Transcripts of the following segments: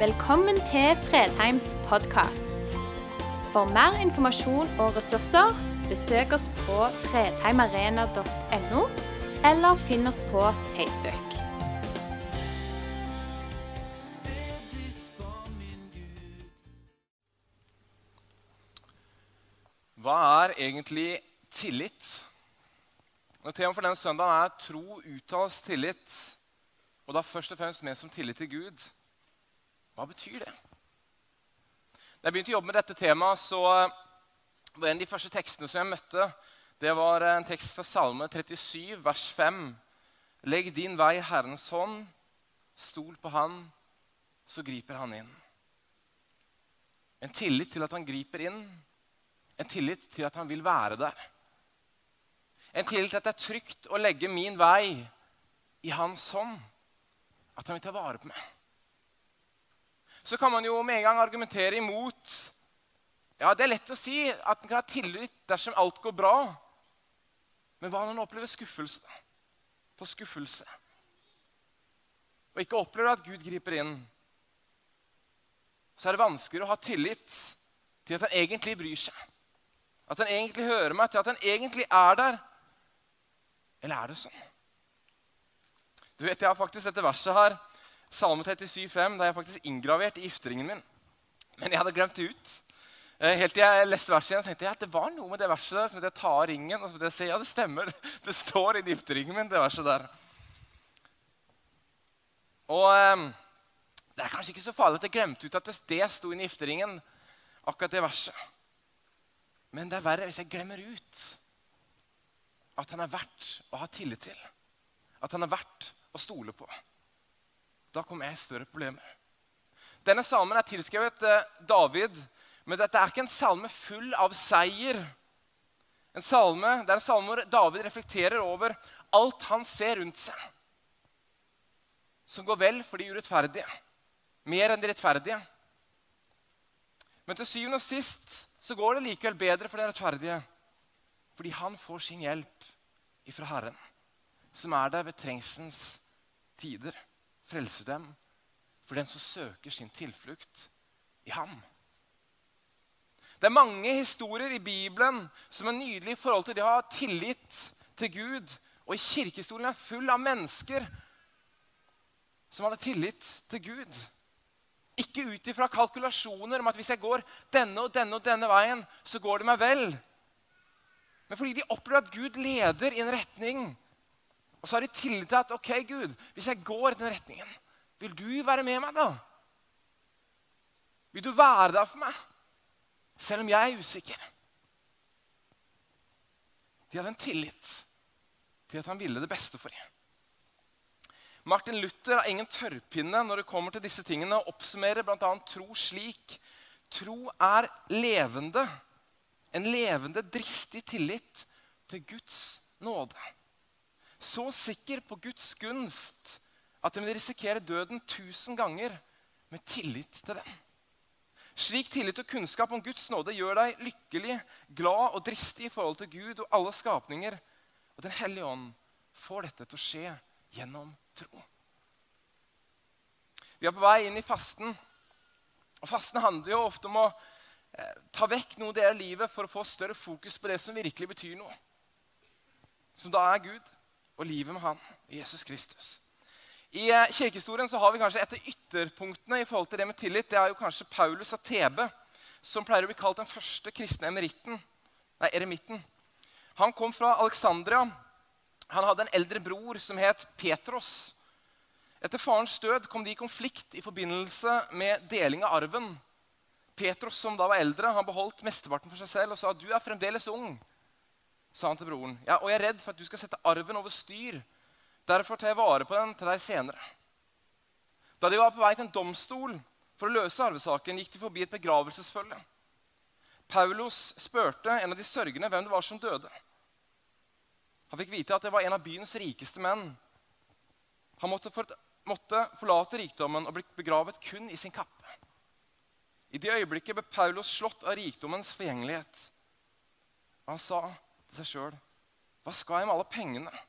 Velkommen til Fredheims podkast. For mer informasjon og ressurser, besøk oss på fredheimarena.no, eller finn oss på Facebook. Hva er egentlig tillit? Og Temaet for denne søndagen er tro uttales tillit. Og da først og fremst med som tillit til Gud. Hva betyr det? Da jeg begynte å jobbe med dette temaet, så var en av de første tekstene som jeg møtte, det var en tekst fra Salme 37, vers 5. Legg din vei i Herrens hånd, stol på Han, så griper Han inn. En tillit til at Han griper inn en tillit til at han vil være der. En tillit til at det er trygt å legge min vei i hans hånd. At han vil ta vare på meg. Så kan man jo med en gang argumentere imot. Ja, Det er lett å si at en kan ha tillit dersom alt går bra. Men hva når en opplever skuffelse på skuffelse? Og ikke opplever at Gud griper inn. Så er det vanskeligere å ha tillit til at han egentlig bryr seg. At han egentlig hører meg, til at han egentlig er der? Eller er det sånn? Du vet, Jeg har faktisk dette verset her, Salme 37, 5, det er jeg faktisk inngravert i gifteringen min. Men jeg hadde glemt det ut. Eh, helt til jeg leste verset igjen, tenkte jeg at det var noe med det verset der. Så måtte jeg ta ringen og så måtte jeg se, ja, det stemmer. Det står i gifteringen min, det verset der. Og eh, det er kanskje ikke så farlig at jeg glemte ut at det, det sto i gifteringen, akkurat det verset. Men det er verre hvis jeg glemmer ut at han er verdt å ha tillit til. At han er verdt å stole på. Da kom jeg i større problemer. Denne salmen er tilskrevet eh, David, men dette er ikke en salme full av seier. En salme, Det er en salme hvor David reflekterer over alt han ser rundt seg. Som går vel for de urettferdige. Mer enn de rettferdige. Men til syvende og sist så går det likevel bedre for den rettferdige. Fordi han får sin hjelp ifra Herren, som er der ved trengselens tider. Frelser dem for den som søker sin tilflukt i ham. Det er mange historier i Bibelen som er nydelige i forhold til det å ha tillit til Gud. Og i kirkehistorien er full av mennesker som hadde tillit til Gud. Ikke ut ifra kalkulasjoner om at hvis jeg går denne og denne og denne veien, så går det meg vel. Men fordi de opplever at Gud leder i en retning. Og så har de tillit til at ok, Gud, hvis jeg går i den retningen, vil du være med meg da? Vil du være der for meg, selv om jeg er usikker? De hadde en tillit til at han ville det beste for dem. Martin Luther har ingen tørrpinne når det kommer til disse tingene, og oppsummerer bl.a. tro slik. Tro er levende. En levende, dristig tillit til Guds nåde. Så sikker på Guds gunst at den vil risikere døden tusen ganger med tillit til den. Slik tillit og kunnskap om Guds nåde gjør deg lykkelig, glad og dristig i forhold til Gud og alle skapninger. Og Den hellige ånd får dette til å skje gjennom tro. Vi er på vei inn i fasten. Og Fasten handler jo ofte om å eh, ta vekk noe i livet for å få større fokus på det som virkelig betyr noe. Som da er Gud og livet med Han, Jesus Kristus. I eh, kirkehistorien så har vi kanskje et av ytterpunktene i forhold til det med tillit. Det er jo kanskje Paulus av Tebe, som pleier å bli kalt den første kristne emeritten, nei, eremitten. Han kom fra Alexandria han hadde en eldre bror som het Petros. Etter farens død kom de i konflikt i forbindelse med deling av arven. Petros, som da var eldre, han beholdt mesteparten for seg selv og sa du er fremdeles ung. Sa han til broren. Ja, og jeg er redd for at du skal sette arven over styr. Derfor tar jeg vare på den til deg senere. Da de var på vei til en domstol for å løse arvesaken, gikk de forbi et begravelsesfølge. Paulos spurte en av de sørgende hvem det var som døde. Han fikk vite at det var en av byens rikeste menn. Han måtte, for, måtte forlate rikdommen og bli begravet kun i sin kappe. I det øyeblikket ble Paulos slått av rikdommens forgjengelighet. Han sa til seg sjøl, 'Hva skal jeg med alle pengene?'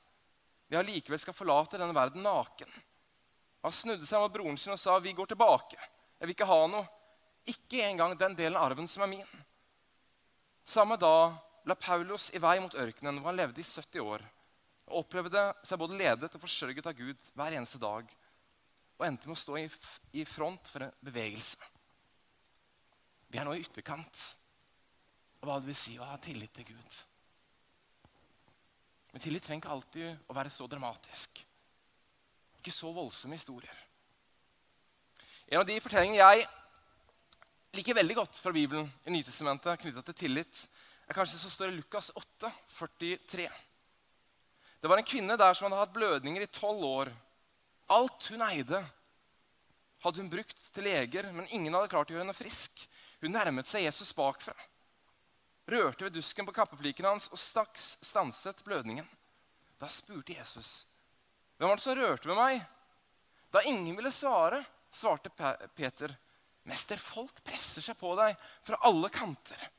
Vi allikevel skal forlate denne verden naken. Han snudde seg mot broren sin og sa, 'Vi går tilbake. Jeg vil ikke ha noe. Ikke engang den delen av arven som er min. Samme dag la Paulus i vei mot ørkenen, hvor han levde i 70 år. Og opplevde seg både ledet og forsørget av Gud hver eneste dag. Og endte med å stå i front for en bevegelse. Vi er nå i ytterkant Og hva det vil si å ha tillit til Gud. Men tillit trenger ikke alltid å være så dramatisk. Ikke så voldsomme historier. En av de fortellingene jeg liker veldig godt fra Bibelen i Nytestamentet knytta til tillit, er kanskje så står i Lukas 8, 43. Det var en kvinne der som hadde hatt blødninger i tolv år. Alt hun eide, hadde hun brukt til leger, men ingen hadde klart å gjøre henne frisk. Hun nærmet seg Jesus bakfra, rørte ved dusken på kappefliken hans og straks stanset blødningen. Da spurte Jesus, 'Hvem var det som rørte ved meg?' Da ingen ville svare, svarte Peter, 'Mester, folk presser seg på deg fra alle kanter.'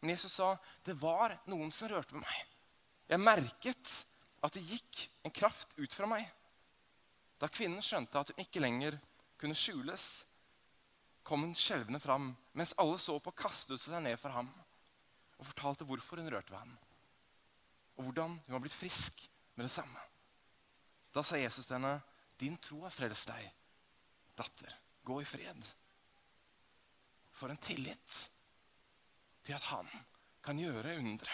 Men Jesus sa, 'Det var noen som rørte ved meg.' Jeg merket at det gikk en kraft ut fra meg. Da kvinnen skjønte at hun ikke lenger kunne skjules, kom hun skjelvende fram, mens alle så på, kastet seg ned for ham og fortalte hvorfor hun rørte ved ham, og hvordan hun var blitt frisk med det samme. Da sa Jesus til henne, 'Din tro har frelst deg, datter. Gå i fred.' For en tillit til at han kan gjøre undre.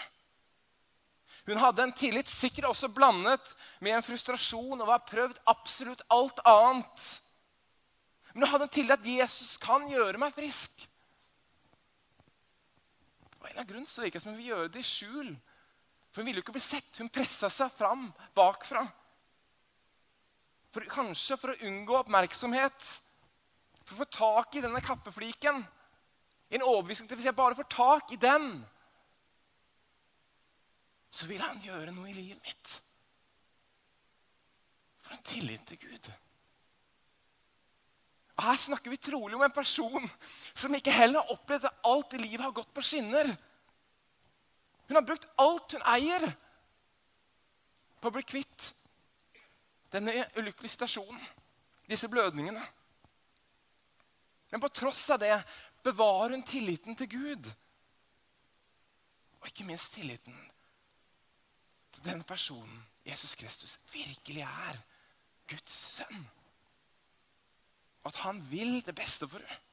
Hun hadde en tillit sikkert også blandet med en frustrasjon over å ha prøvd absolutt alt annet. Men hun hadde en tillit at Jesus kan gjøre meg frisk. En av grunnen så virker det som hun ville gjøre det i skjul. For Hun ville jo ikke bli sett. Hun pressa seg fram bakfra. For, kanskje for å unngå oppmerksomhet. For å få tak i denne kappefliken. I en overbevisning til hvis jeg bare får tak i den, så vil han gjøre noe i livet mitt. For en tillit til Gud. Og Her snakker vi trolig om en person som ikke heller har opplevd at alt i livet har gått på skinner. Hun har brukt alt hun eier, på å bli kvitt denne ulykkelige situasjonen, disse blødningene. Men på tross av det bevarer hun tilliten til Gud. Og ikke minst tilliten til den personen Jesus Kristus virkelig er. Guds sønn. Og at han vil det beste for henne.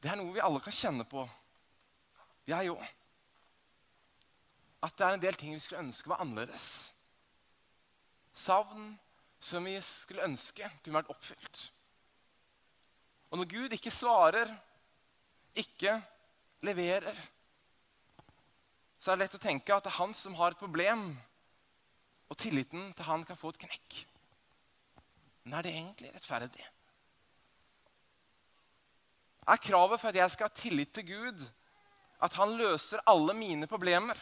Det er noe vi alle kan kjenne på. Jeg òg. At det er en del ting vi skulle ønske var annerledes. Savn som vi skulle ønske kunne vært oppfylt. Og når Gud ikke svarer, ikke leverer, så er det lett å tenke at det er han som har et problem, og tilliten til han kan få et knekk. Men er det egentlig rettferdig? Er kravet for at jeg skal ha tillit til Gud, at han løser alle mine problemer?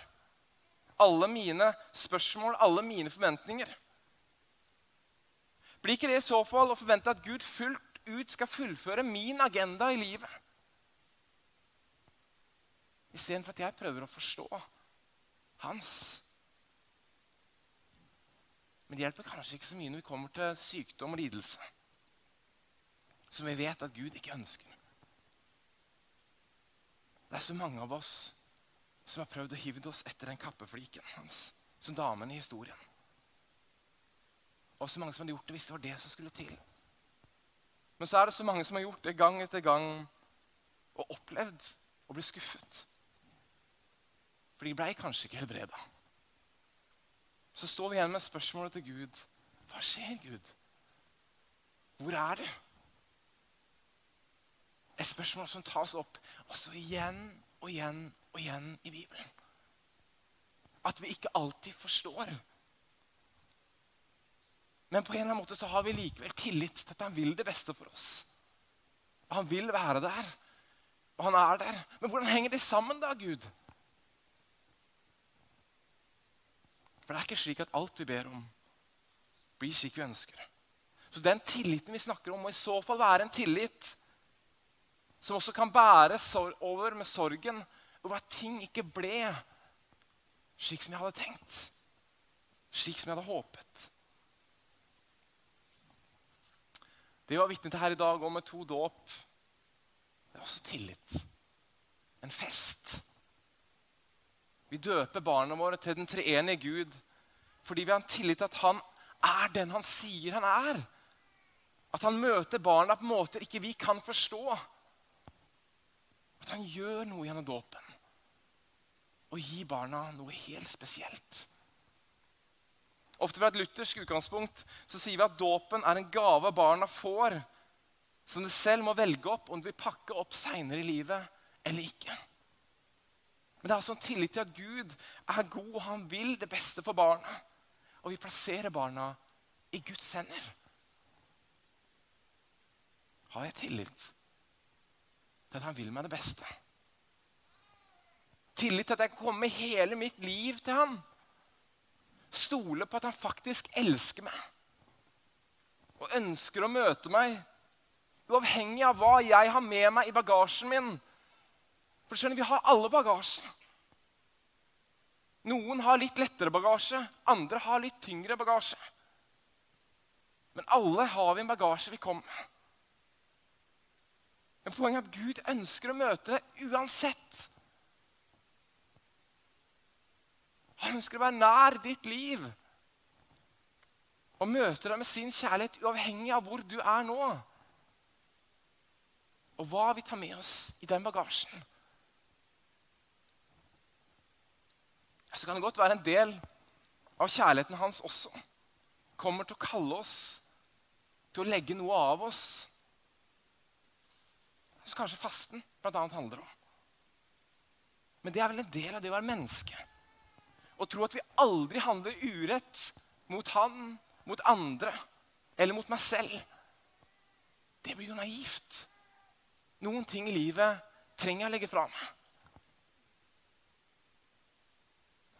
Alle mine spørsmål, alle mine forventninger? Blir ikke det i så fall å forvente at Gud fullt ut skal fullføre min agenda i livet? Istedenfor at jeg prøver å forstå hans. Men det hjelper kanskje ikke så mye når vi kommer til sykdom og lidelse, som vi vet at Gud ikke ønsker. Det er så mange av oss som har prøvd å hive oss etter den kappefliken hans, som damen i historien. Og så mange som hadde gjort det hvis det var det som skulle til. Men så er det så mange som har gjort det gang etter gang og opplevd å bli skuffet. For de blei kanskje ikke helbreda. Så står vi igjen med spørsmålet til Gud. Hva skjer, Gud? Hvor er du? Et spørsmål som tas opp også igjen og igjen og igjen i Bibelen. At vi ikke alltid forstår. Men på en eller annen måte så har vi likevel tillit til at han vil det beste for oss. Han vil være der, og han er der. Men hvordan henger det sammen, da, Gud? For det er ikke slik at alt vi ber om, blir slik vi ønsker. Så den tilliten vi snakker om, må i så fall være en tillit som også kan bære over med sorgen over at ting ikke ble slik som jeg hadde tenkt, slik som jeg hadde håpet. Det vi var vitne til her i dag om med to dåp, det er også tillit. En fest. Vi døper barna våre til den treenige Gud fordi vi har en tillit til at han er den han sier han er. At han møter barna på måter ikke vi kan forstå. At han gjør noe gjennom dåpen. Og gir barna noe helt spesielt. Ofte fra et luthersk utgangspunkt så sier vi at dåpen er en gave barna får, som de selv må velge opp om de vil pakke opp seinere i livet eller ikke. Men det er altså en tillit til at Gud er god, og han vil det beste for barna. Og vi plasserer barna i Guds hender. Har jeg tillit til at han vil meg det beste? Tillit til at jeg kan komme hele mitt liv til han? Stole på at han faktisk elsker meg og ønsker å møte meg, uavhengig av hva jeg har med meg i bagasjen min. For skjønner, Vi har alle bagasje. Noen har litt lettere bagasje, andre har litt tyngre bagasje. Men alle har vi en bagasje vi kommer med. Men poenget er at Gud ønsker å møte deg uansett. Han ønsker å være nær ditt liv og møte deg med sin kjærlighet uavhengig av hvor du er nå. Og hva vi tar med oss i den bagasjen. Så kan det godt være en del av kjærligheten hans også kommer til å kalle oss til å legge noe av oss. Så kanskje fasten bl.a. handler om. Men det er vel en del av det å være menneske. Å tro at vi aldri handler urett mot han, mot andre eller mot meg selv. Det blir jo naivt. Noen ting i livet trenger jeg å legge fra meg.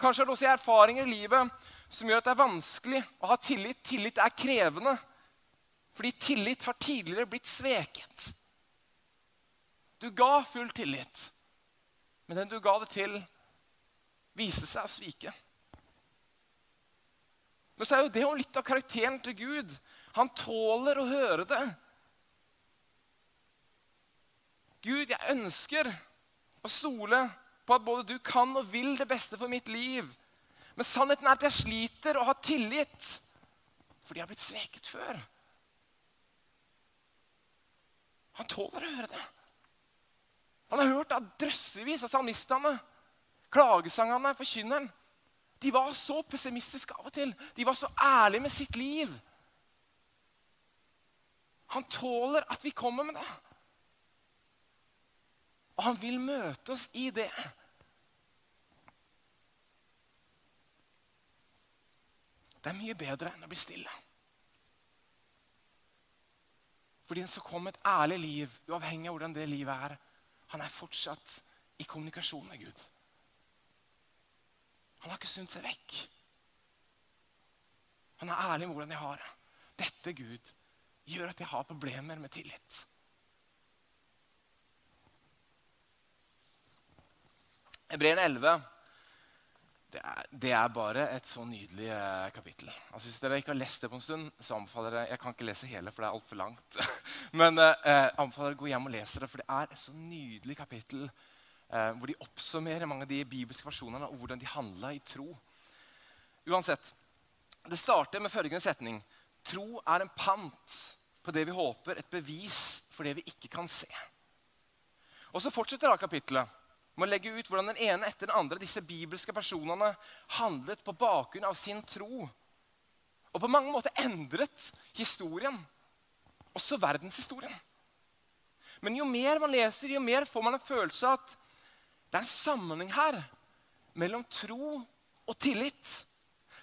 Kanskje har du også erfaringer i livet som gjør at det er vanskelig å ha tillit. Tillit er krevende. Fordi tillit har tidligere blitt sveket. Du ga full tillit, men den du ga det til, viste seg å svike. Men så er jo det jo litt av karakteren til Gud. Han tåler å høre det. Gud, jeg ønsker å stole på at både du kan og vil det beste for mitt liv. Men sannheten er at jeg sliter og har tillit fordi jeg har blitt sveket før. Han tåler å høre det. Han har hørt av drøssevis av salmistene klagesangene, forkynneren, de var så pessimistiske av og til. De var så ærlige med sitt liv. Han tåler at vi kommer med det. Og han vil møte oss i det. Det er mye bedre enn å bli stille. Fordi den som kom et ærlig liv, uavhengig av hvordan det livet er, han er fortsatt i kommunikasjon med Gud. Han har ikke snudd seg vekk. Han er ærlig med hvordan jeg har det. Dette, Gud, gjør at jeg har problemer med tillit. Hebreerne 11 det er, det er, bare et så nydelig eh, kapittel. Altså, hvis dere ikke har lest det på en stund, så anbefaler jeg Jeg kan ikke lese hele, for det er altfor langt. Men eh, anbefaler dere å gå hjem og lese det, for det er et så nydelig kapittel eh, hvor de oppsummerer mange av de bibelske versjonene og hvordan de handla i tro. Uansett, Det starter med følgende setning. Tro er en pant på det vi håper, et bevis for det vi ikke kan se. Og Så fortsetter da kapittelet med å legge ut hvordan den ene etter den andre disse bibelske personene handlet på bakgrunn av sin tro. Og på mange måter endret historien, også verdenshistorien. Men jo mer man leser, jo mer får man en følelse av at det er en sammenheng her mellom tro og tillit.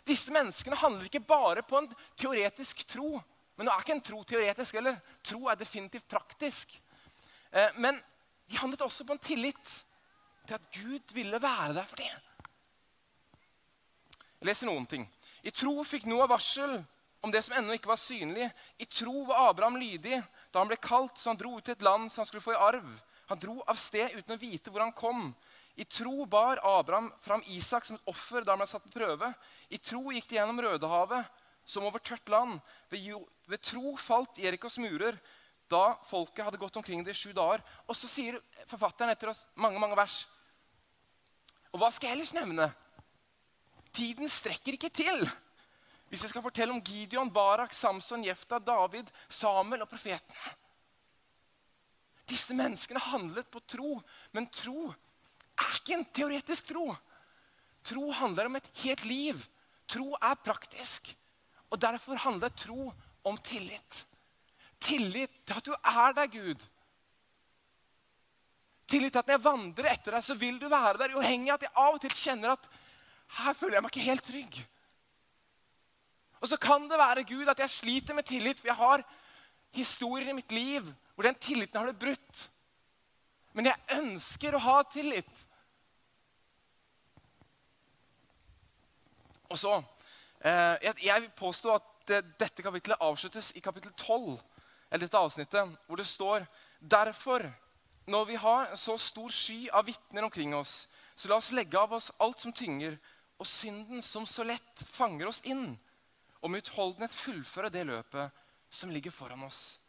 Disse menneskene handler ikke bare på en teoretisk tro. Men nå er ikke en tro teoretisk eller Tro er definitivt praktisk. Eh, men de handlet også på en tillit til at Gud ville være der for dem. Jeg leser noen ting. I tro fikk Noah varsel om det som ennå ikke var synlig. I tro var Abraham lydig da han ble kalt, så han dro ut til et land som han skulle få i arv. Han dro av sted uten å vite hvor han kom. I tro bar Abraham fram Isak som et offer da han ble satt på prøve. I tro gikk de gjennom Rødehavet som over tørt land. Ved ved tro falt Jerikos murer da folket hadde gått omkring det i sju dager. Og så sier forfatteren etter oss mange mange vers. Og hva skal jeg ellers nevne? Tiden strekker ikke til. Hvis jeg skal fortelle om Gideon, Barak, Samson, Jefta, David, Samuel og profetene. Disse menneskene handlet på tro, men tro er ikke en teoretisk tro. Tro handler om et helt liv. Tro er praktisk. Og derfor handler tro om tillit. Tillit til at du er der, Gud. Tillit til at når jeg vandrer etter deg, så vil du være der. Uavhengig av at jeg av og til kjenner at her føler jeg meg ikke helt trygg. Og så kan det være Gud at jeg sliter med tillit, for jeg har historier i mitt liv hvor den tilliten har det brutt. Men jeg ønsker å ha tillit. Og så eh, jeg, vil påstå at dette kapittelet avsluttes i kapittel 12, eller dette avsnittet, hvor det står Derfor, når vi har så stor sky av vitner omkring oss, så la oss legge av oss alt som tynger, og synden som så lett fanger oss inn, og med utholdenhet fullføre det løpet som ligger foran oss,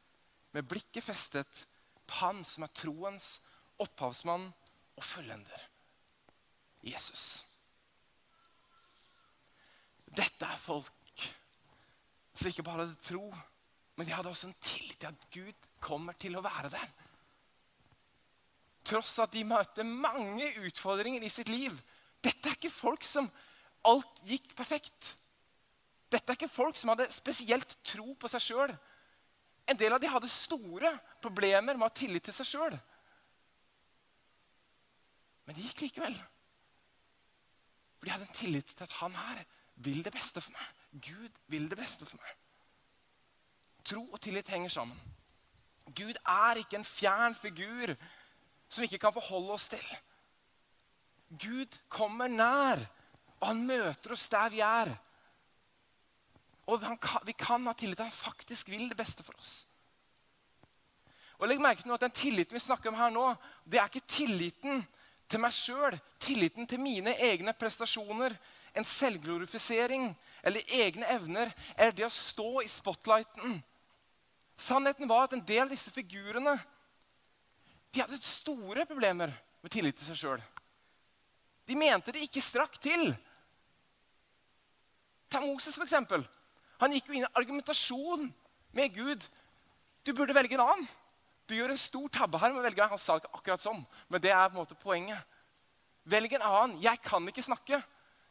med blikket festet på Han som er troens opphavsmann og fullender, Jesus. Dette er folk som ikke bare hadde tro, men de hadde også en tillit til at Gud kommer til å være der. Tross at de møter mange utfordringer i sitt liv. Dette er ikke folk som alt gikk perfekt. Dette er ikke folk som hadde spesielt tro på seg sjøl. En del av de hadde store problemer med å ha tillit til seg sjøl. Men det gikk likevel. For de hadde en tillit til at han her vil det beste for meg. Gud vil det beste for meg. Tro og tillit henger sammen. Gud er ikke en fjern figur som vi ikke kan forholde oss til. Gud kommer nær, og han møter oss der vi er. Og kan, vi kan ha tillit til at han faktisk vil det beste for oss. Og legg merke til at Den tilliten vi snakker om her nå, det er ikke tilliten til meg sjøl, tilliten til mine egne prestasjoner, en selvglorifisering eller egne evner, eller det å stå i spotlighten. Sannheten var at en del av disse figurene de hadde store problemer med tillit til seg sjøl. De mente det ikke strakk til. Ta Moses, for eksempel. Han gikk jo inn i argumentasjon med Gud. Du burde velge en annen. Du gjør en stor tabbe her med å velge. Han sa det ikke akkurat sånn, men det er på en måte poenget. Velg en annen. Jeg kan ikke snakke.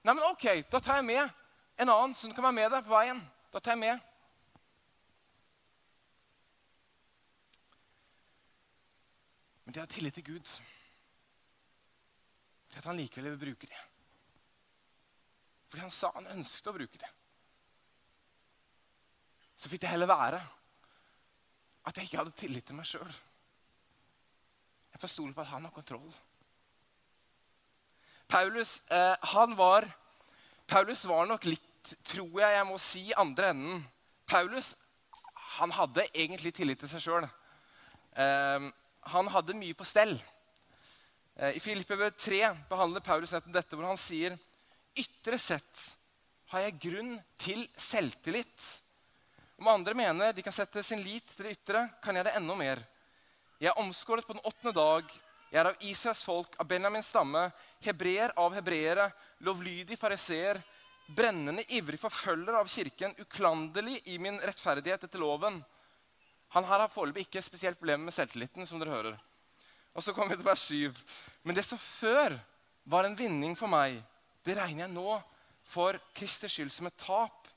Nei, men ok, da tar jeg med en annen som kan være med deg på veien. Da tar jeg med. Men de har tillit til Gud. Til at han likevel vil bruke det. Fordi han sa han ønsket å bruke det. Så fikk det heller være at jeg ikke hadde tillit til meg sjøl. Jeg får stole på at han har kontroll. Paulus, eh, han var, Paulus var nok litt, tror jeg jeg må si, andre enden. Paulus han hadde egentlig tillit til seg sjøl. Eh, han hadde mye på stell. Eh, I Filippe 3 behandler Paulus nettopp dette, hvor han sier ytre sett har jeg grunn til selvtillit. Om andre mener de kan sette sin lit til det ytre, kan jeg det enda mer. Jeg er omskåret på den åttende dag jeg er av Israels folk, av Benjamins stamme, hebreer av hebreere, lovlydig fariseer, brennende ivrig forfølger av kirken, uklanderlig i min rettferdighet etter loven. Han her har foreløpig ikke spesielt problemer med selvtilliten. som dere hører. Og så kommer vi til vers 7. Men det som før var en vinning for meg, det regner jeg nå for Kristers skyld som et tap.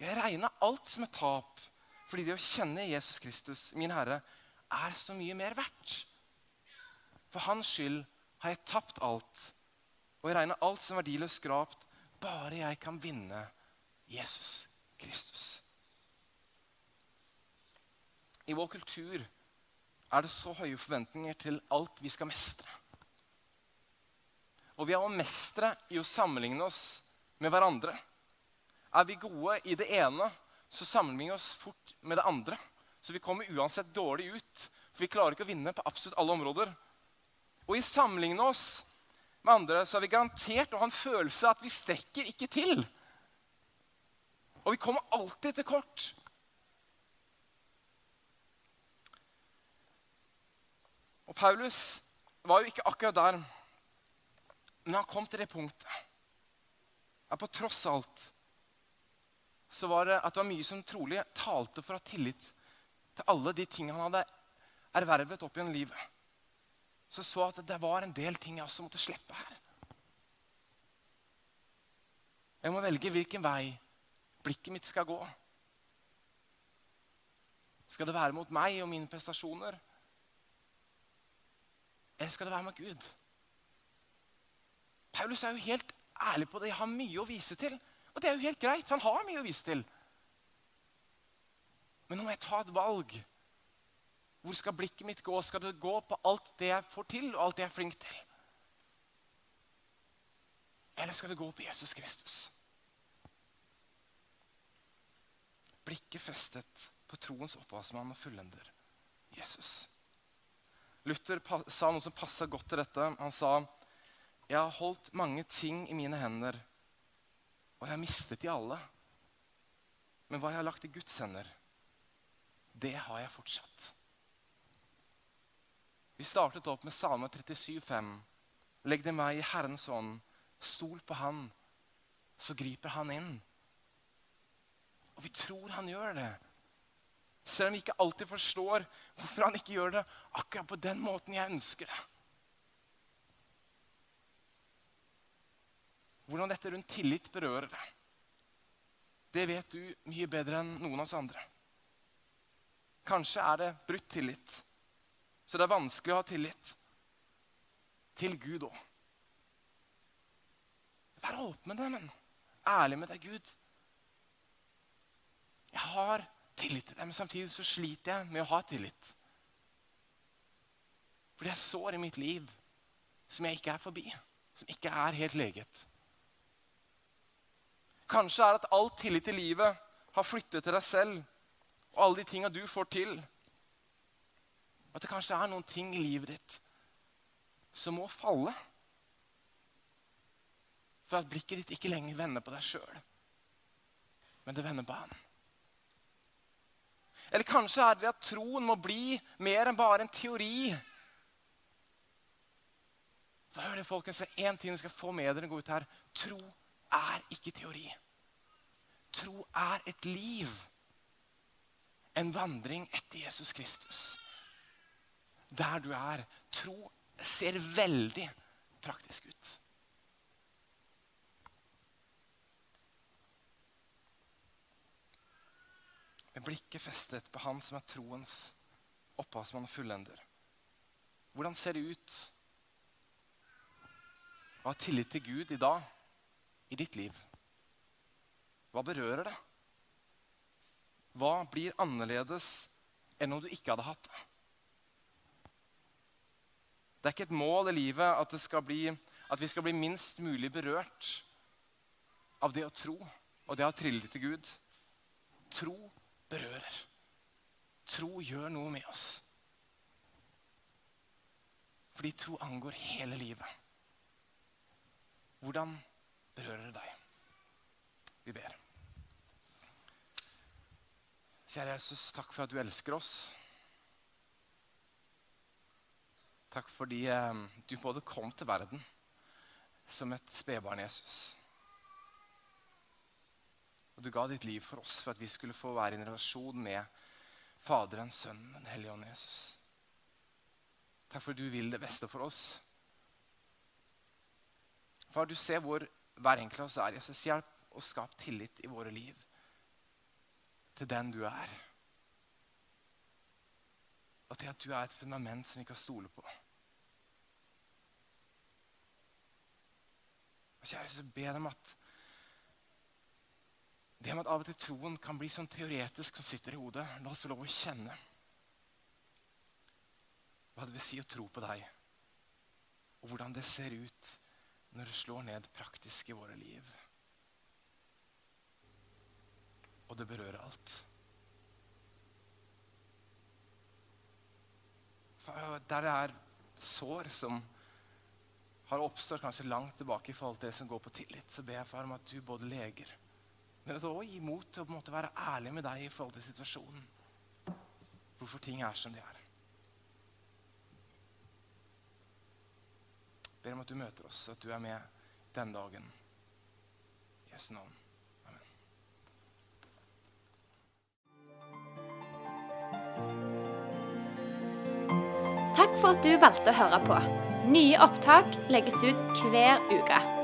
Jeg regner alt som et tap, fordi det å kjenne Jesus Kristus, min Herre, er så mye mer verdt. For hans skyld har jeg tapt alt, og jeg regner alt som verdiløst skrapt, bare jeg kan vinne Jesus Kristus. I vår kultur er det så høye forventninger til alt vi skal mestre. Og vi er å mestre i å sammenligne oss med hverandre. Er vi gode i det ene, så sammenligner vi oss fort med det andre. Så vi kommer uansett dårlig ut, for vi klarer ikke å vinne på absolutt alle områder. Og i sammenligne oss med andre så er vi garantert å ha en følelse av at vi strekker ikke til. Og vi kommer alltid til kort. Og Paulus var jo ikke akkurat der, men han kom til det punktet at på tross alt så var det at det var mye som trolig talte for å ha tillit til alle de tingene han hadde ervervet opp gjennom livet. Så så at det var en del ting jeg også måtte slippe her. Jeg må velge hvilken vei blikket mitt skal gå. Skal det være mot meg og mine prestasjoner? Eller skal det være med Gud? Paulus er jo helt ærlig på det. Jeg har mye å vise til. Og det er jo helt greit. Han har mye å vise til. Men nå må jeg ta et valg. Hvor skal blikket mitt gå? Skal det gå på alt det jeg får til, og alt det jeg er flink til? Eller skal det gå på Jesus Kristus? Blikket festet på troens opphavsmann og fullender, Jesus. Luther sa noe som passa godt til dette. Han sa jeg har holdt mange ting i mine hender, og jeg har mistet de alle. Men hva jeg har lagt i Guds hender, det har jeg fortsatt. Vi startet opp med Salme 37,5. Legg det meg i Herrens ånd. Stol på Han, så griper Han inn. Og vi tror Han gjør det. Selv om vi ikke alltid forstår hvorfor Han ikke gjør det akkurat på den måten jeg ønsker det. Hvordan dette rundt tillit berører deg, det vet du mye bedre enn noen av oss andre. Kanskje er det brutt tillit, så det er vanskelig å ha tillit. Til Gud òg. Vær åpen med det, men ærlig med deg, Gud. Jeg har tillit til deg, men samtidig så sliter jeg med å ha tillit. Fordi jeg sår i mitt liv som jeg ikke er forbi, som ikke er helt leget. Kanskje er at all tillit i livet har flyttet til deg selv og alle de tinga du får til. At det kanskje er noen ting i livet ditt som må falle. For at blikket ditt ikke lenger vender på deg sjøl, men det vender på han. Eller kanskje er det at troen må bli mer enn bare en teori. Hør det, folkens, Én ting du skal få med dere gå ut her. Tro er ikke teori. Tro er et liv. En vandring etter Jesus Kristus. Der du er. Tro ser veldig praktisk ut. Med blikket festet på Han som er troens opphavsmann og fullender. Hvordan ser det ut å ha tillit til Gud i dag? i ditt liv? Hva berører det? Hva blir annerledes enn om du ikke hadde hatt det? Det er ikke et mål i livet at, bli, at vi skal bli minst mulig berørt av det å tro og det å ha tillit til Gud. Tro berører. Tro gjør noe med oss. Fordi tro angår hele livet. Hvordan berører det deg. Vi ber. Kjære Jesus, takk for at du elsker oss. Takk fordi eh, du både kom til verden som et spedbarn Jesus. Og du ga ditt liv for oss for at vi skulle få være i en relasjon med Faderen, Sønnen Den hellige ånd Jesus. Takk for at du vil det beste for oss. Far, du ser hvor hver enkelt av oss er. Jesus, hjelp og skap tillit i våre liv til den du er. Og til at du er et fundament som vi kan stole på. Og kjære, så ber dem at det med at av og til troen kan bli sånn teoretisk som sitter i hodet, la oss få lov å kjenne hva det vil si å tro på deg, og hvordan det ser ut når det slår ned praktisk i våre liv. Og det berører alt. Der det er sår som har oppstått kanskje langt tilbake i forhold til det som går på tillit, så ber jeg far om at du både leger, men også gi mot til å være ærlig med deg i forhold til situasjonen. Hvorfor ting er som de er. Jeg ber om at du møter oss, at du er med den dagen. I Jesu navn. Amen. Takk for at du valgte å høre på. Nye opptak legges ut hver uke.